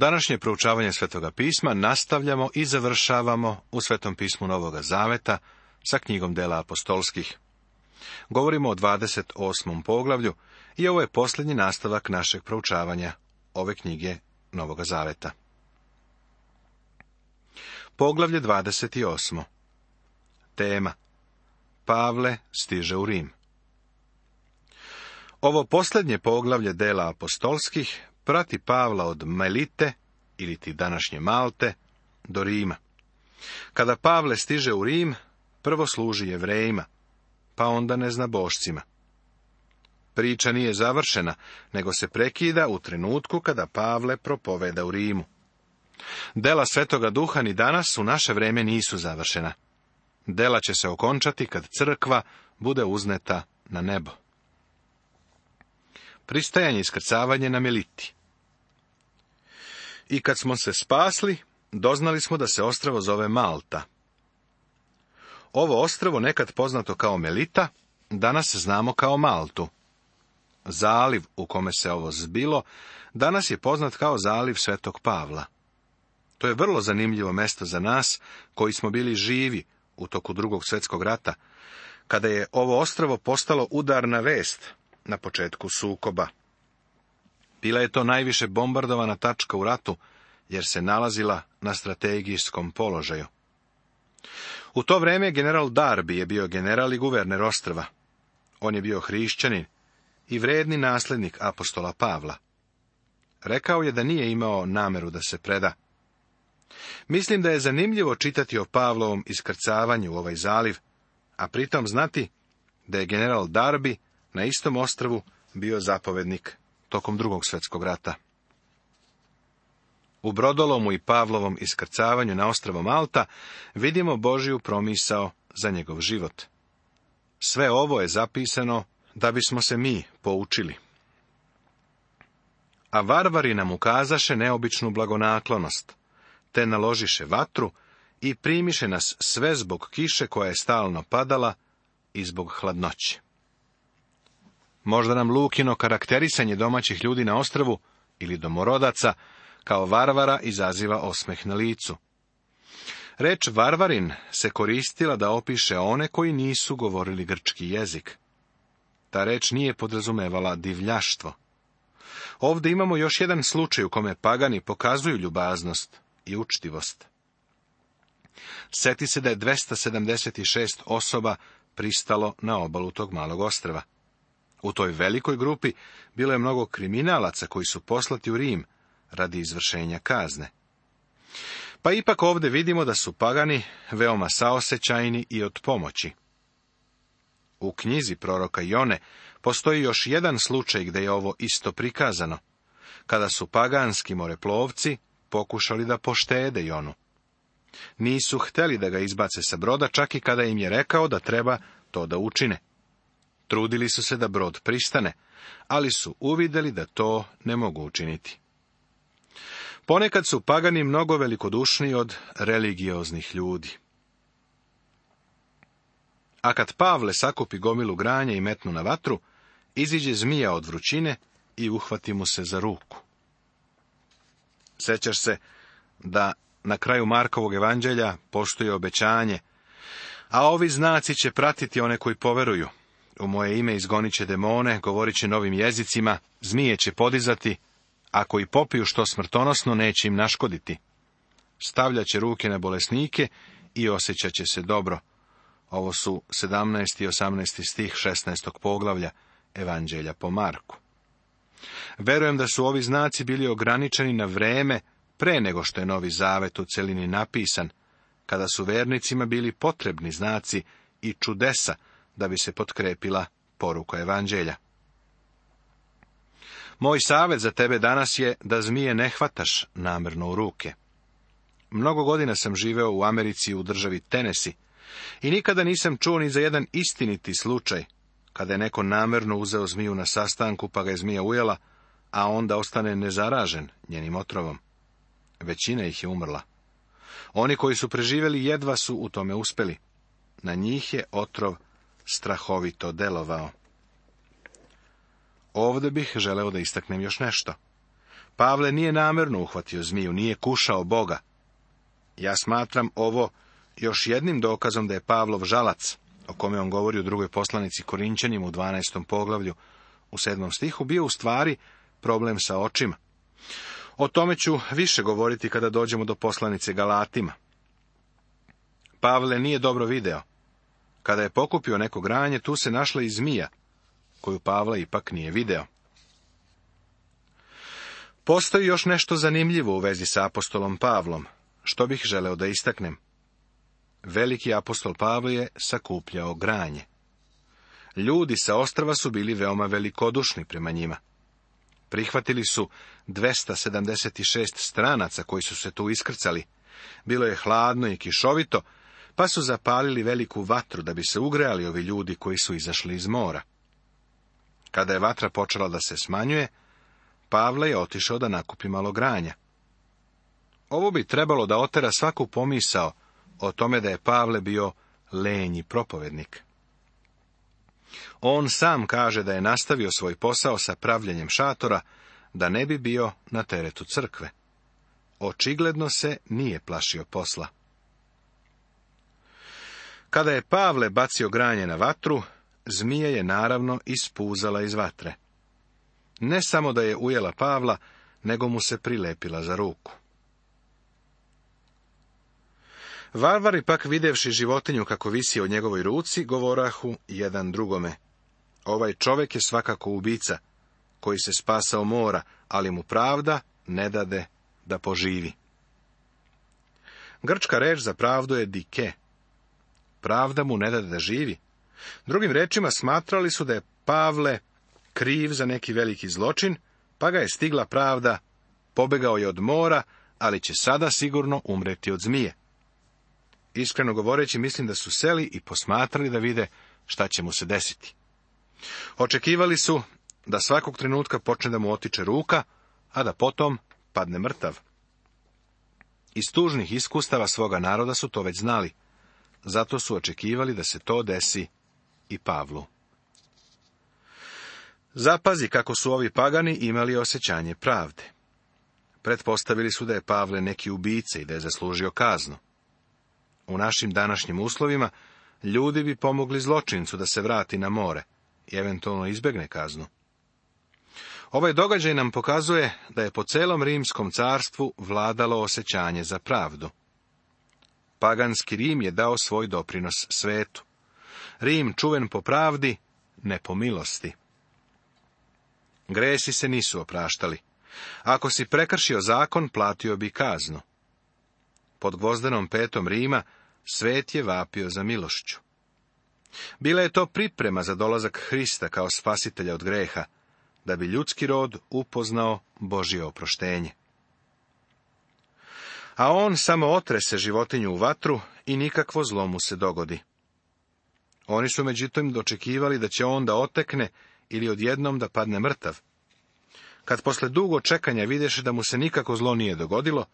Današnje proučavanje Svetoga pisma nastavljamo i završavamo u Svetom pismu Novoga Zaveta sa knjigom dela apostolskih. Govorimo o 28. poglavlju i ovo je posljednji nastavak našeg proučavanja ove knjige Novoga Zaveta. Poglavlje 28. Tema Pavle stiže u Rim. Ovo posljednje poglavlje dela apostolskih prati Pavla od Melite ili ti današnje Malte do Rima. Kada Pavle stiže u Rim, prvo služi jevrejima, pa onda ne zna bošcima. Priča nije završena, nego se prekida u trenutku kada Pavle propoveda u Rimu. Dela Svetoga Duha ni danas u naše vreme nisu završena. Dela će se okončati kad crkva bude uzneta na nebo. Pristajanje i iskrcavanje na Meliti i kad smo se spasli, doznali smo da se ostravo zove Malta. Ovo ostravo, nekad poznato kao Melita, danas znamo kao Maltu. Zaliv u kome se ovo zbilo, danas je poznat kao zaliv Svetog Pavla. To je vrlo zanimljivo mesto za nas, koji smo bili živi u toku drugog svjetskog rata, kada je ovo ostravo postalo udarna vest na početku sukoba bila je to najviše bombardovana tačka u ratu, jer se nalazila na strategijskom položaju. U to vreme general Darby je bio general i guverner ostrva. On je bio hrišćanin i vredni naslednik apostola Pavla. Rekao je da nije imao nameru da se preda. Mislim da je zanimljivo čitati o Pavlovom iskrcavanju u ovaj zaliv, a pritom znati da je general Darby na istom ostrvu bio zapovednik tokom drugog svjetskog rata. U Brodolomu i Pavlovom iskrcavanju na ostravom Malta vidimo Božiju promisao za njegov život. Sve ovo je zapisano da bismo se mi poučili. A varvari nam ukazaše neobičnu blagonaklonost, te naložiše vatru i primiše nas sve zbog kiše koja je stalno padala i zbog hladnoći. Možda nam Lukino karakterisanje domaćih ljudi na ostravu ili domorodaca kao varvara izaziva osmeh na licu. Reč varvarin se koristila da opiše one koji nisu govorili grčki jezik. Ta reč nije podrazumevala divljaštvo. Ovdje imamo još jedan slučaj u kome pagani pokazuju ljubaznost i učtivost. Seti se da je 276 osoba pristalo na obalu tog malog ostrva. U toj velikoj grupi bilo je mnogo kriminalaca koji su poslati u Rim radi izvršenja kazne. Pa ipak ovdje vidimo da su pagani veoma saosećajni i od pomoći. U knjizi proroka Jone postoji još jedan slučaj gdje je ovo isto prikazano, kada su paganski moreplovci pokušali da poštede Jonu. Nisu hteli da ga izbace sa broda, čak i kada im je rekao da treba to da učine. Trudili su se da brod pristane, ali su uvidjeli da to ne mogu učiniti. Ponekad su pagani mnogo velikodušniji od religioznih ljudi. A kad Pavle sakupi gomilu granja i metnu na vatru, iziđe zmija od vrućine i uhvati mu se za ruku. Sećaš se da na kraju Markovog evanđelja poštuje obećanje, a ovi znaci će pratiti one koji poveruju u moje ime izgonit će demone, govorit će novim jezicima, zmije će podizati, ako i popiju što smrtonosno neće im naškoditi. Stavljat će ruke na bolesnike i osjećat će se dobro. Ovo su 17. i 18. stih 16. poglavlja Evanđelja po Marku. Verujem da su ovi znaci bili ograničeni na vreme pre nego što je novi zavet u celini napisan, kada su vernicima bili potrebni znaci i čudesa da bi se potkrepila poruka evanđelja. Moj savjet za tebe danas je da zmije ne hvataš namjerno u ruke. Mnogo godina sam živeo u Americi u državi Tenesi i nikada nisam čuo ni za jedan istiniti slučaj kada je neko namerno uzeo zmiju na sastanku pa ga je zmija ujela, a onda ostane nezaražen njenim otrovom. Većina ih je umrla. Oni koji su preživeli jedva su u tome uspeli. Na njih je otrov strahovito delovao. ovde bih želeo da istaknem još nešto. Pavle nije namjerno uhvatio zmiju, nije kušao Boga. Ja smatram ovo još jednim dokazom da je Pavlov žalac, o kome on govori u drugoj poslanici Korinčanim u 12. poglavlju, u 7. stihu, bio u stvari problem sa očima. O tome ću više govoriti kada dođemo do poslanice Galatima. Pavle nije dobro video, kada je pokupio neko granje, tu se našla i zmija, koju Pavla ipak nije video. Postoji još nešto zanimljivo u vezi sa apostolom Pavlom, što bih želeo da istaknem. Veliki apostol Pavle je sakupljao granje. Ljudi sa ostrava su bili veoma velikodušni prema njima. Prihvatili su 276 stranaca koji su se tu iskrcali. Bilo je hladno i kišovito, pa su zapalili veliku vatru da bi se ugrejali ovi ljudi koji su izašli iz mora. Kada je vatra počela da se smanjuje, Pavle je otišao da nakupi malo granja. Ovo bi trebalo da otera svaku pomisao o tome da je Pavle bio lenji propovednik. On sam kaže da je nastavio svoj posao sa pravljenjem šatora, da ne bi bio na teretu crkve. Očigledno se nije plašio posla. Kada je Pavle bacio granje na vatru, zmija je naravno ispuzala iz vatre. Ne samo da je ujela Pavla, nego mu se prilepila za ruku. Varvari pak videvši životinju kako visi o njegovoj ruci, govorahu jedan drugome. Ovaj čovjek je svakako ubica, koji se spasao mora, ali mu pravda ne dade da poživi. Grčka reč za pravdu je dike, pravda mu ne dade da živi. Drugim rečima, smatrali su da je Pavle kriv za neki veliki zločin, pa ga je stigla pravda, pobegao je od mora, ali će sada sigurno umreti od zmije. Iskreno govoreći, mislim da su seli i posmatrali da vide šta će mu se desiti. Očekivali su da svakog trenutka počne da mu otiče ruka, a da potom padne mrtav. Iz tužnih iskustava svoga naroda su to već znali. Zato su očekivali da se to desi i Pavlu. Zapazi kako su ovi pagani imali osjećanje pravde. Pretpostavili su da je Pavle neki ubice i da je zaslužio kaznu. U našim današnjim uslovima ljudi bi pomogli zločincu da se vrati na more i eventualno izbegne kaznu. Ovaj događaj nam pokazuje da je po celom rimskom carstvu vladalo osjećanje za pravdu. Paganski Rim je dao svoj doprinos svetu. Rim čuven po pravdi, ne po milosti. Gresi se nisu opraštali. Ako si prekršio zakon, platio bi kaznu. Pod gvozdenom petom Rima svet je vapio za milošću. Bila je to priprema za dolazak Hrista kao spasitelja od greha, da bi ljudski rod upoznao Božje oproštenje a on samo otrese životinju u vatru i nikakvo zlo mu se dogodi. Oni su međutim dočekivali da će on da otekne ili odjednom da padne mrtav. Kad posle dugo čekanja videše da mu se nikako zlo nije dogodilo,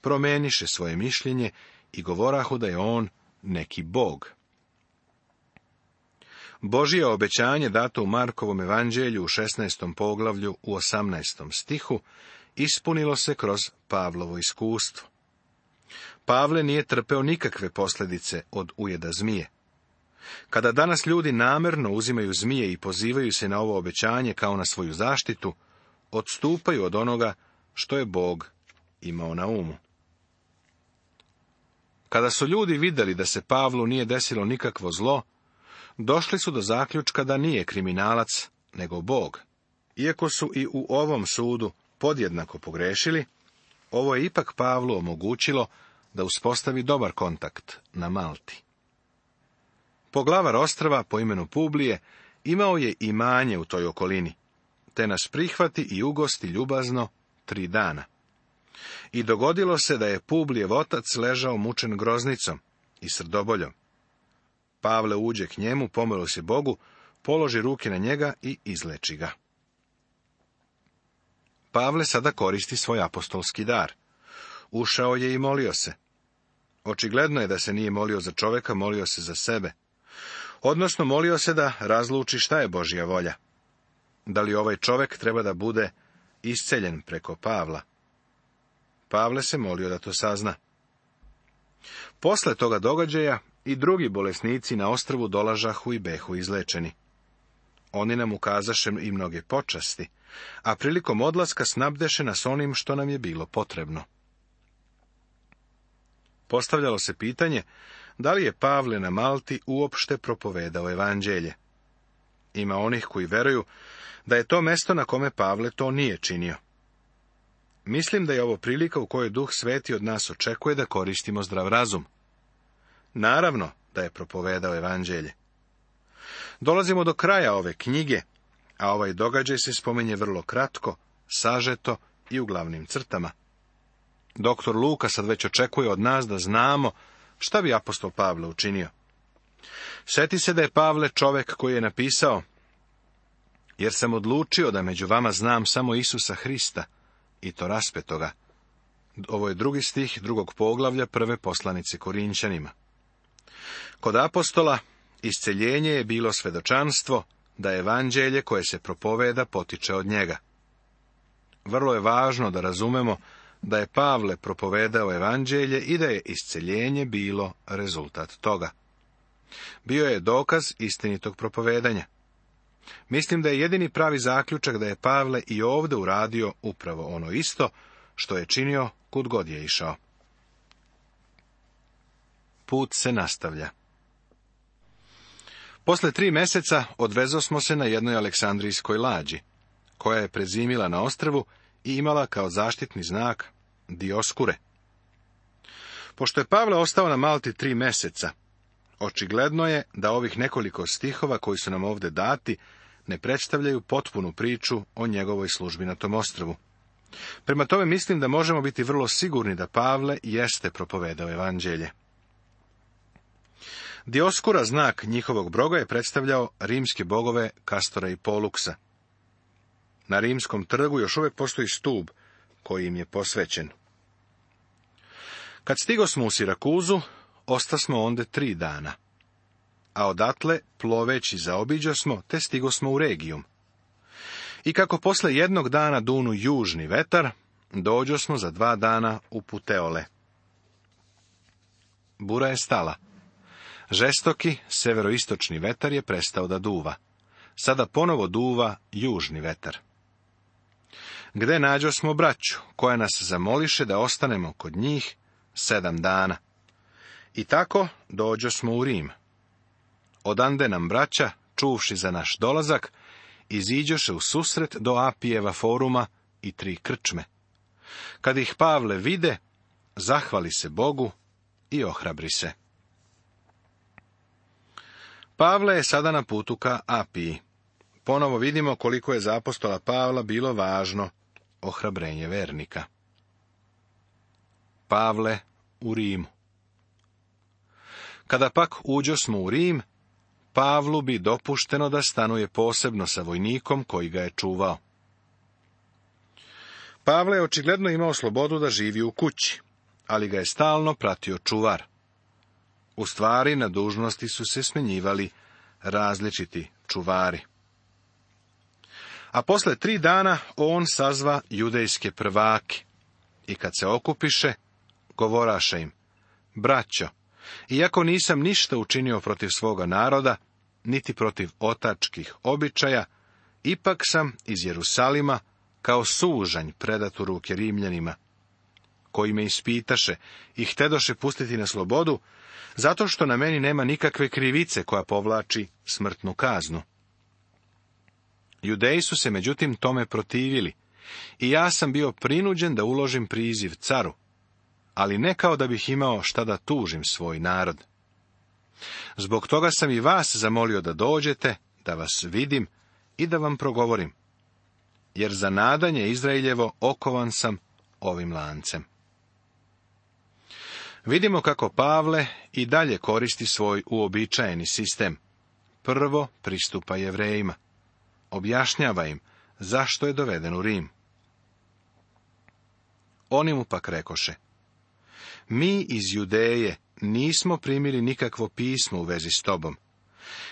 promeniše svoje mišljenje i govorahu da je on neki bog. Božije obećanje dato u Markovom evanđelju u 16. poglavlju u 18. stihu ispunilo se kroz Pavlovo iskustvo. Pavle nije trpeo nikakve posljedice od ujeda zmije. Kada danas ljudi namjerno uzimaju zmije i pozivaju se na ovo obećanje kao na svoju zaštitu, odstupaju od onoga što je Bog imao na umu. Kada su ljudi vidjeli da se Pavlu nije desilo nikakvo zlo, došli su do zaključka da nije kriminalac, nego Bog. Iako su i u ovom sudu podjednako pogrešili, ovo je ipak Pavlu omogućilo da uspostavi dobar kontakt na Malti. Poglavar ostrava po imenu Publije imao je imanje u toj okolini, te nas prihvati i ugosti ljubazno tri dana. I dogodilo se da je Publijev otac ležao mučen groznicom i srdoboljom. Pavle uđe k njemu, pomoli se Bogu, položi ruke na njega i izleči ga. Pavle sada koristi svoj apostolski dar. Ušao je i molio se. Očigledno je da se nije molio za čoveka, molio se za sebe. Odnosno, molio se da razluči šta je Božja volja. Da li ovaj čovek treba da bude isceljen preko Pavla? Pavle se molio da to sazna. Posle toga događaja i drugi bolesnici na ostrvu dolažahu i behu izlečeni. Oni nam ukazaše i mnoge počasti, a prilikom odlaska snabdeše nas onim što nam je bilo potrebno. Postavljalo se pitanje da li je Pavle na Malti uopšte propovedao evanđelje. Ima onih koji veruju da je to mesto na kome Pavle to nije činio. Mislim da je ovo prilika u kojoj Duh Sveti od nas očekuje da koristimo zdrav razum. Naravno da je propovedao evanđelje. Dolazimo do kraja ove knjige, a ovaj događaj se spomenje vrlo kratko, sažeto i u glavnim crtama. Doktor Luka sad već očekuje od nas da znamo šta bi apostol Pavle učinio. Sjeti se da je Pavle čovek koji je napisao, jer sam odlučio da među vama znam samo Isusa Hrista, i to raspetoga. Ovo je drugi stih drugog poglavlja prve poslanice Korinčanima. Kod apostola isceljenje je bilo svedočanstvo da evanđelje koje se propoveda potiče od njega. Vrlo je važno da razumemo da je Pavle propovedao evanđelje i da je isceljenje bilo rezultat toga. Bio je dokaz istinitog propovedanja. Mislim da je jedini pravi zaključak da je Pavle i ovdje uradio upravo ono isto što je činio kud god je išao. Put se nastavlja. Posle tri meseca odvezo smo se na jednoj aleksandrijskoj lađi, koja je prezimila na ostravu, i imala kao zaštitni znak Dioskure. Pošto je Pavle ostao na Malti tri meseca, očigledno je da ovih nekoliko stihova koji su nam ovdje dati ne predstavljaju potpunu priču o njegovoj službi na tom ostrvu. Prema tome mislim da možemo biti vrlo sigurni da Pavle jeste propovedao evanđelje. Dioskura znak njihovog broga je predstavljao rimske bogove Kastora i Poluksa na rimskom trgu još uvijek postoji stub koji im je posvećen. Kad stigo smo u Sirakuzu, osta smo onda tri dana. A odatle, ploveći zaobiđo smo, te stigo smo u regijum. I kako posle jednog dana dunu južni vetar, dođo smo za dva dana u Puteole. Bura je stala. Žestoki severoistočni vetar je prestao da duva. Sada ponovo duva južni vetar gde nađo smo braću, koja nas zamoliše da ostanemo kod njih sedam dana. I tako dođo smo u Rim. Odande nam braća, čuvši za naš dolazak, iziđoše u susret do Apijeva foruma i tri krčme. Kad ih Pavle vide, zahvali se Bogu i ohrabri se. Pavle je sada na putu ka Apiji. Ponovo vidimo koliko je za apostola Pavla bilo važno ohrabrenje vernika. Pavle u Rimu Kada pak uđo smo u Rim, Pavlu bi dopušteno da stanuje posebno sa vojnikom koji ga je čuvao. Pavle je očigledno imao slobodu da živi u kući, ali ga je stalno pratio čuvar. U stvari na dužnosti su se smenjivali različiti čuvari. A posle tri dana on sazva judejske prvake. I kad se okupiše, govoraše im, braćo, iako nisam ništa učinio protiv svoga naroda, niti protiv otačkih običaja, ipak sam iz Jerusalima kao sužanj predat u ruke Rimljanima, koji me ispitaše i htedoše pustiti na slobodu, zato što na meni nema nikakve krivice koja povlači smrtnu kaznu. Judeji su se međutim tome protivili i ja sam bio prinuđen da uložim priziv caru, ali ne kao da bih imao šta da tužim svoj narod. Zbog toga sam i vas zamolio da dođete, da vas vidim i da vam progovorim, jer za nadanje Izraeljevo okovan sam ovim lancem. Vidimo kako Pavle i dalje koristi svoj uobičajeni sistem. Prvo pristupa jevrejima objašnjava im zašto je doveden u Rim. Oni mu pak rekoše, mi iz Judeje nismo primili nikakvo pismo u vezi s tobom.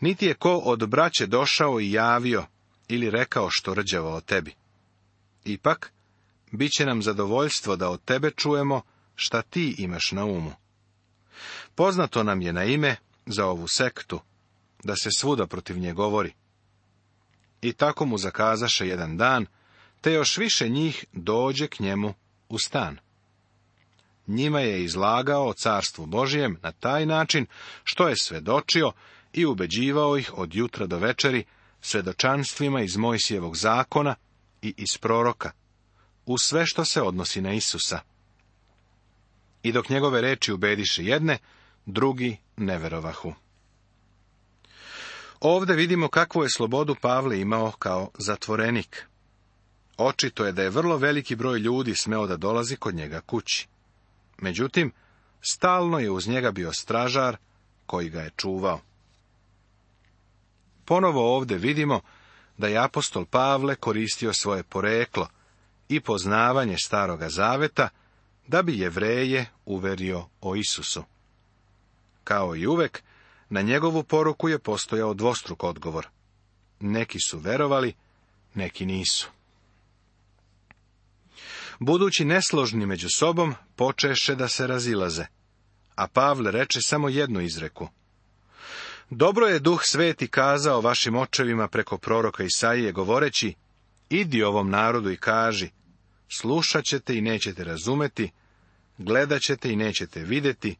Niti je ko od braće došao i javio ili rekao što rđava o tebi. Ipak, bit će nam zadovoljstvo da od tebe čujemo šta ti imaš na umu. Poznato nam je na ime za ovu sektu, da se svuda protiv nje govori. I tako mu zakazaše jedan dan, te još više njih dođe k njemu u stan. Njima je izlagao o carstvu Božijem na taj način što je svedočio i ubeđivao ih od jutra do večeri svedočanstvima iz Mojsijevog zakona i iz proroka, u sve što se odnosi na Isusa. I dok njegove reči ubediše jedne, drugi ne Ovdje vidimo kakvu je slobodu Pavle imao kao zatvorenik. Očito je da je vrlo veliki broj ljudi smeo da dolazi kod njega kući. Međutim, stalno je uz njega bio stražar koji ga je čuvao. Ponovo ovdje vidimo da je apostol Pavle koristio svoje poreklo i poznavanje staroga zaveta da bi jevreje uverio o Isusu. Kao i uvek, na njegovu poruku je postojao dvostruk odgovor. Neki su verovali, neki nisu. Budući nesložni među sobom, počeše da se razilaze. A Pavle reče samo jednu izreku. Dobro je duh sveti kazao vašim očevima preko proroka Isaije, govoreći, idi ovom narodu i kaži, slušat ćete i nećete razumeti, gledat ćete i nećete vidjeti,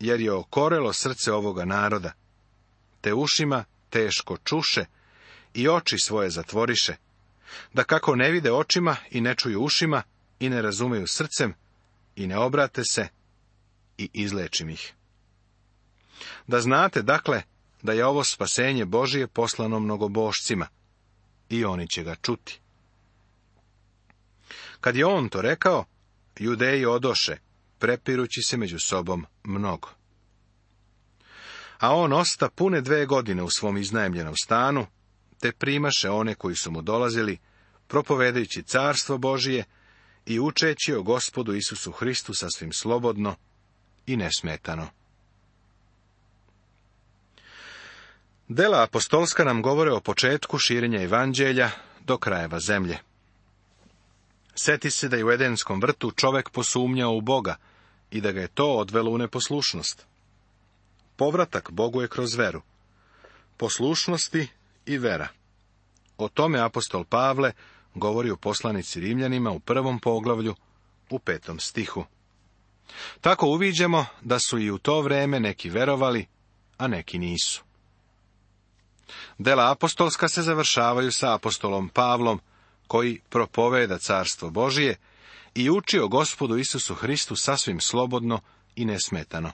jer je okorelo srce ovoga naroda, te ušima teško čuše i oči svoje zatvoriše, da kako ne vide očima i ne čuju ušima i ne razumeju srcem i ne obrate se i izlečim ih. Da znate, dakle, da je ovo spasenje Božije poslano mnogobošcima i oni će ga čuti. Kad je on to rekao, judeji odoše prepirući se među sobom mnogo. A on osta pune dve godine u svom iznajemljenom stanu, te primaše one koji su mu dolazili, propovedajući carstvo Božije i učeći o gospodu Isusu Hristu sasvim slobodno i nesmetano. Dela apostolska nam govore o početku širenja evanđelja do krajeva zemlje. Seti se da je u Edenskom vrtu čovek posumnjao u Boga, i da ga je to odvelo u neposlušnost. Povratak Bogu je kroz veru. Poslušnosti i vera. O tome apostol Pavle govori u poslanici Rimljanima u prvom poglavlju u petom stihu. Tako uviđemo da su i u to vrijeme neki verovali, a neki nisu. Dela apostolska se završavaju sa apostolom Pavlom, koji propoveda carstvo Božije i učio gospodu Isusu Hristu sasvim slobodno i nesmetano.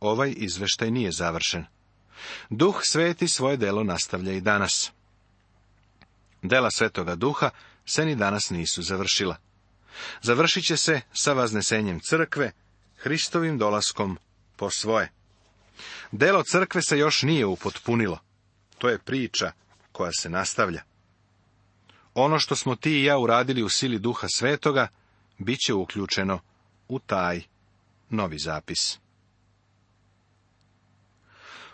Ovaj izveštaj nije završen. Duh sveti svoje delo nastavlja i danas. Dela svetoga duha se ni danas nisu završila. Završit će se sa vaznesenjem crkve, Hristovim dolaskom po svoje. Delo crkve se još nije upotpunilo. To je priča koja se nastavlja. Ono što smo ti i ja uradili u sili duha svetoga, bit će uključeno u taj novi zapis.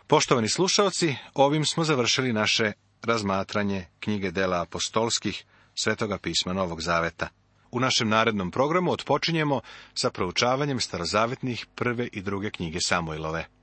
Poštovani slušaoci, ovim smo završili naše razmatranje knjige dela apostolskih Svetoga pisma Novog Zaveta. U našem narednom programu otpočinjemo sa proučavanjem starozavetnih prve i druge knjige samojlove.